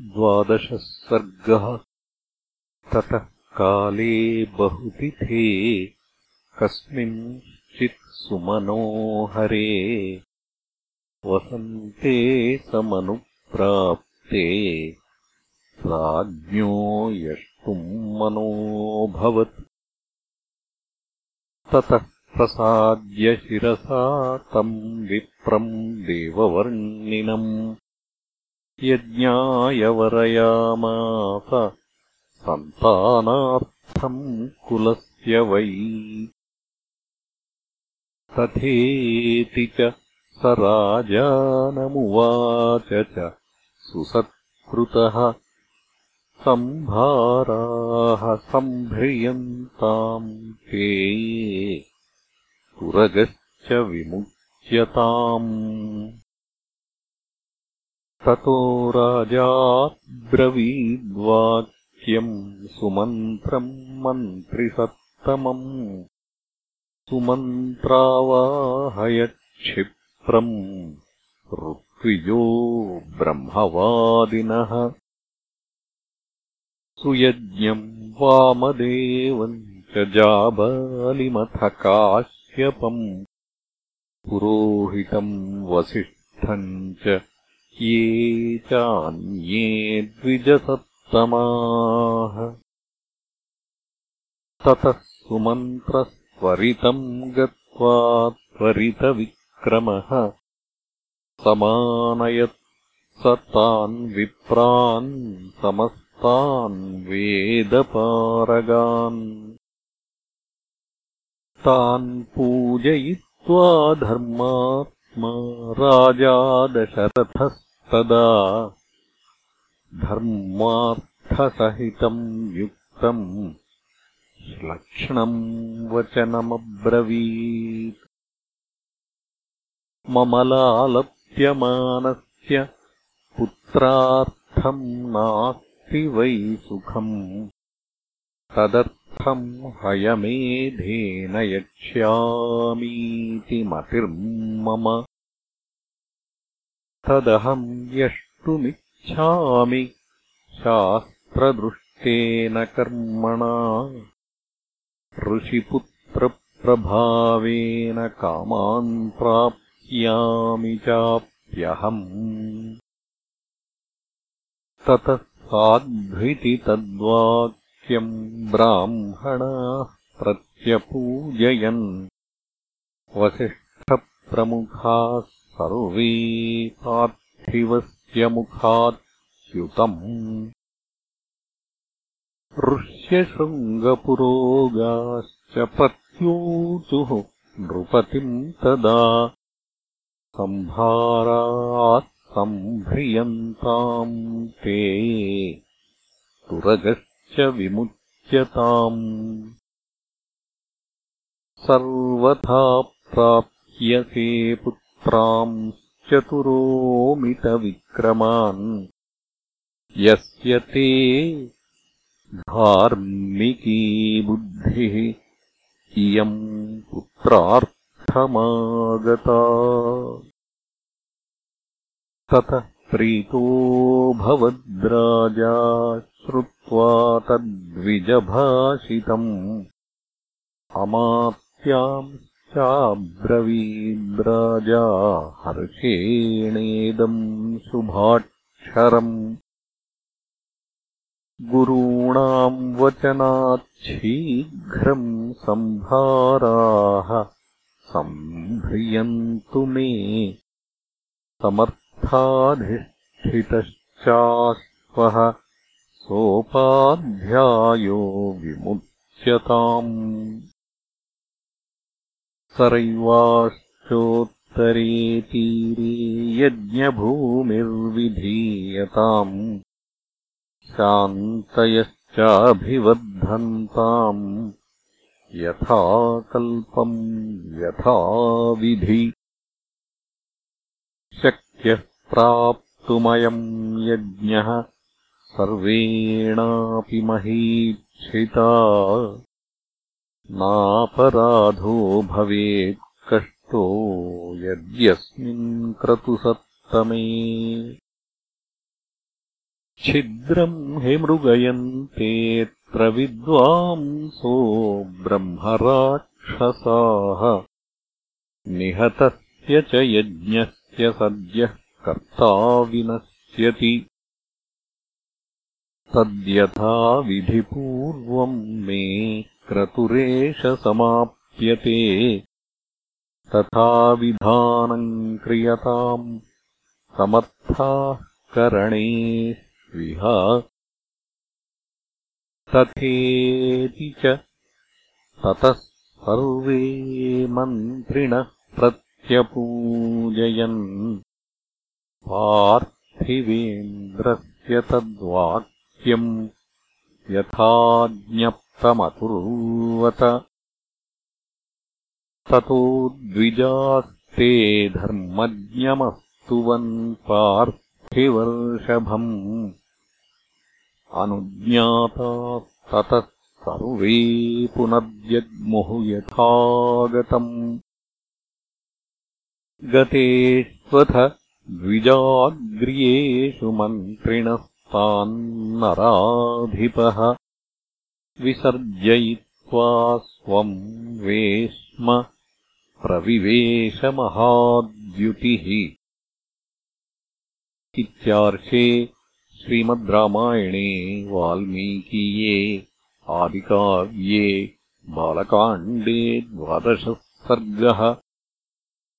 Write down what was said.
द्वादशः सर्गः ततः काले बहुतिथे कस्मिंश्चित् सुमनोहरे वसन्ते समनुप्राप्ते राज्ञो यष्टुम् मनोऽभवत् ततः प्रसाद्य शिरसा तम् विप्रम् देववर्णिनम् यज्ञाय वरयामास सन्तानार्थम् कुलस्य वै तथेति च स राजानमुवाच च सुसत्कृतः सम्भाराः सम्भ्रियन्ताम् ते तुरगश्च विमुच्यताम् ततो राजाब्रवीद्वाक्यम् सुमन्त्रम् मन्त्रिसत्तमम् सुमन्त्रावाहयच्छिप्रम् ऋत्विजो ब्रह्मवादिनः सुयज्ञम् वामदेवम् च जाबालिमथ काश्यपम् पुरोहितम् वसिष्ठम् च ये चान्ये द्विजसत्तमाः ततः सुमन्त्रस्त्वरितम् गत्वा त्वरितविक्रमः समानयत् स तान् विप्रान् समस्तान् वेदपारगान्। तान् पूजयित्वा धर्मात्मा राजा दशरथः तदा धर्मार्थसहितम् युक्तम् श्लक्ष्णम् वचनमब्रवीत्। मम लालप्यमानस्य पुत्रार्थम् नास्ति वै सुखम्। तदर्थम् हयमेधेन यक्ष्यामीति मतिर्मम तदहम् यष्टुमिच्छामि शास्त्रदृष्टेन कर्मणा ऋषिपुत्रप्रभावेन कामान् प्राप्स्यामि चाप्यहम् ततः साध्विति तद्वाक्यम् ब्राह्मणाः प्रत्यपूजयन् वसिष्ठप्रमुखाः सर्वे पार्थिवस्य मुखाच्युतम् ऋष्यशृङ्गपुरोगाश्च प्रत्यूचुः नृपतिम् तदा सम्भारात् सम्भ्रियन्ताम् ते तुरगश्च विमुच्यताम्। सर्वथा प्राप्यसे पुत्र चतुरोमितविक्रमान्। यस्य ते धार्मिकी बुद्धिः इयम् पुत्रार्थमागता। ततः प्रीतो भवद्राजा श्रुत्वा तद्विजभाषितम्। अमात्याम् चाब्रवीद्राजा हर्षेणेदम् शुभाक्षरम्। गुरूणाम् वचनाच्छीघ्रम् सम्भाराः सम्भ्रियन्तु मे। समर्थाधिष्ठितश्चाश्वः सोपाध्यायो विमुच्यताम् सरैवाश्चोत्तरे तीरे यज्ञभूमिर्विधीयताम् शान्तयश्चाभिवद्धन्ताम् यथा कल्पम् यथाविधि शक्यः प्राप्तुमयम् यज्ञः सर्वेणापि महीक्षिता नापराधो भवेत् कष्टो यद्यस्मिन् क्रतुसत्तमे। छिद्रम् हि मृगयन्तेऽत्र विद्वांसो ब्रह्मराक्षसाः। निहतस्य च यज्ञस्य सद्यः कर्ता विनश्यति। तद्यथा विधिपूर्वम् मे क्रतुरेष समाप्यते। तथा विधानम् क्रियताम् समर्थाः करणे विह। तथेति च ततः सर्वे मन्त्रिणः प्रत्यपूजयन्। पार्थिवेन्द्रस्य तद्वाक्यम् यथा ज्ञप्तमकुर्वत ततो द्विजास्ते धर्मज्ञमस्तुवन् पार्थिवर्षभम्। अनुज्ञातास्ततः सर्वे पुनर्जग्मुः यथागतम्। गतेष्वथ द्विजाग्र्येषु मन्त्रिणस्तान्नराधिपः विसर्जयित्वा स्वम् वेश्म प्रविवेशमहाद्युतिः। इत्यार्षे श्रीमद् रामायणे वाल्मीकीये आदिकाव्ये बालकाण्डे द्वादशः सर्गः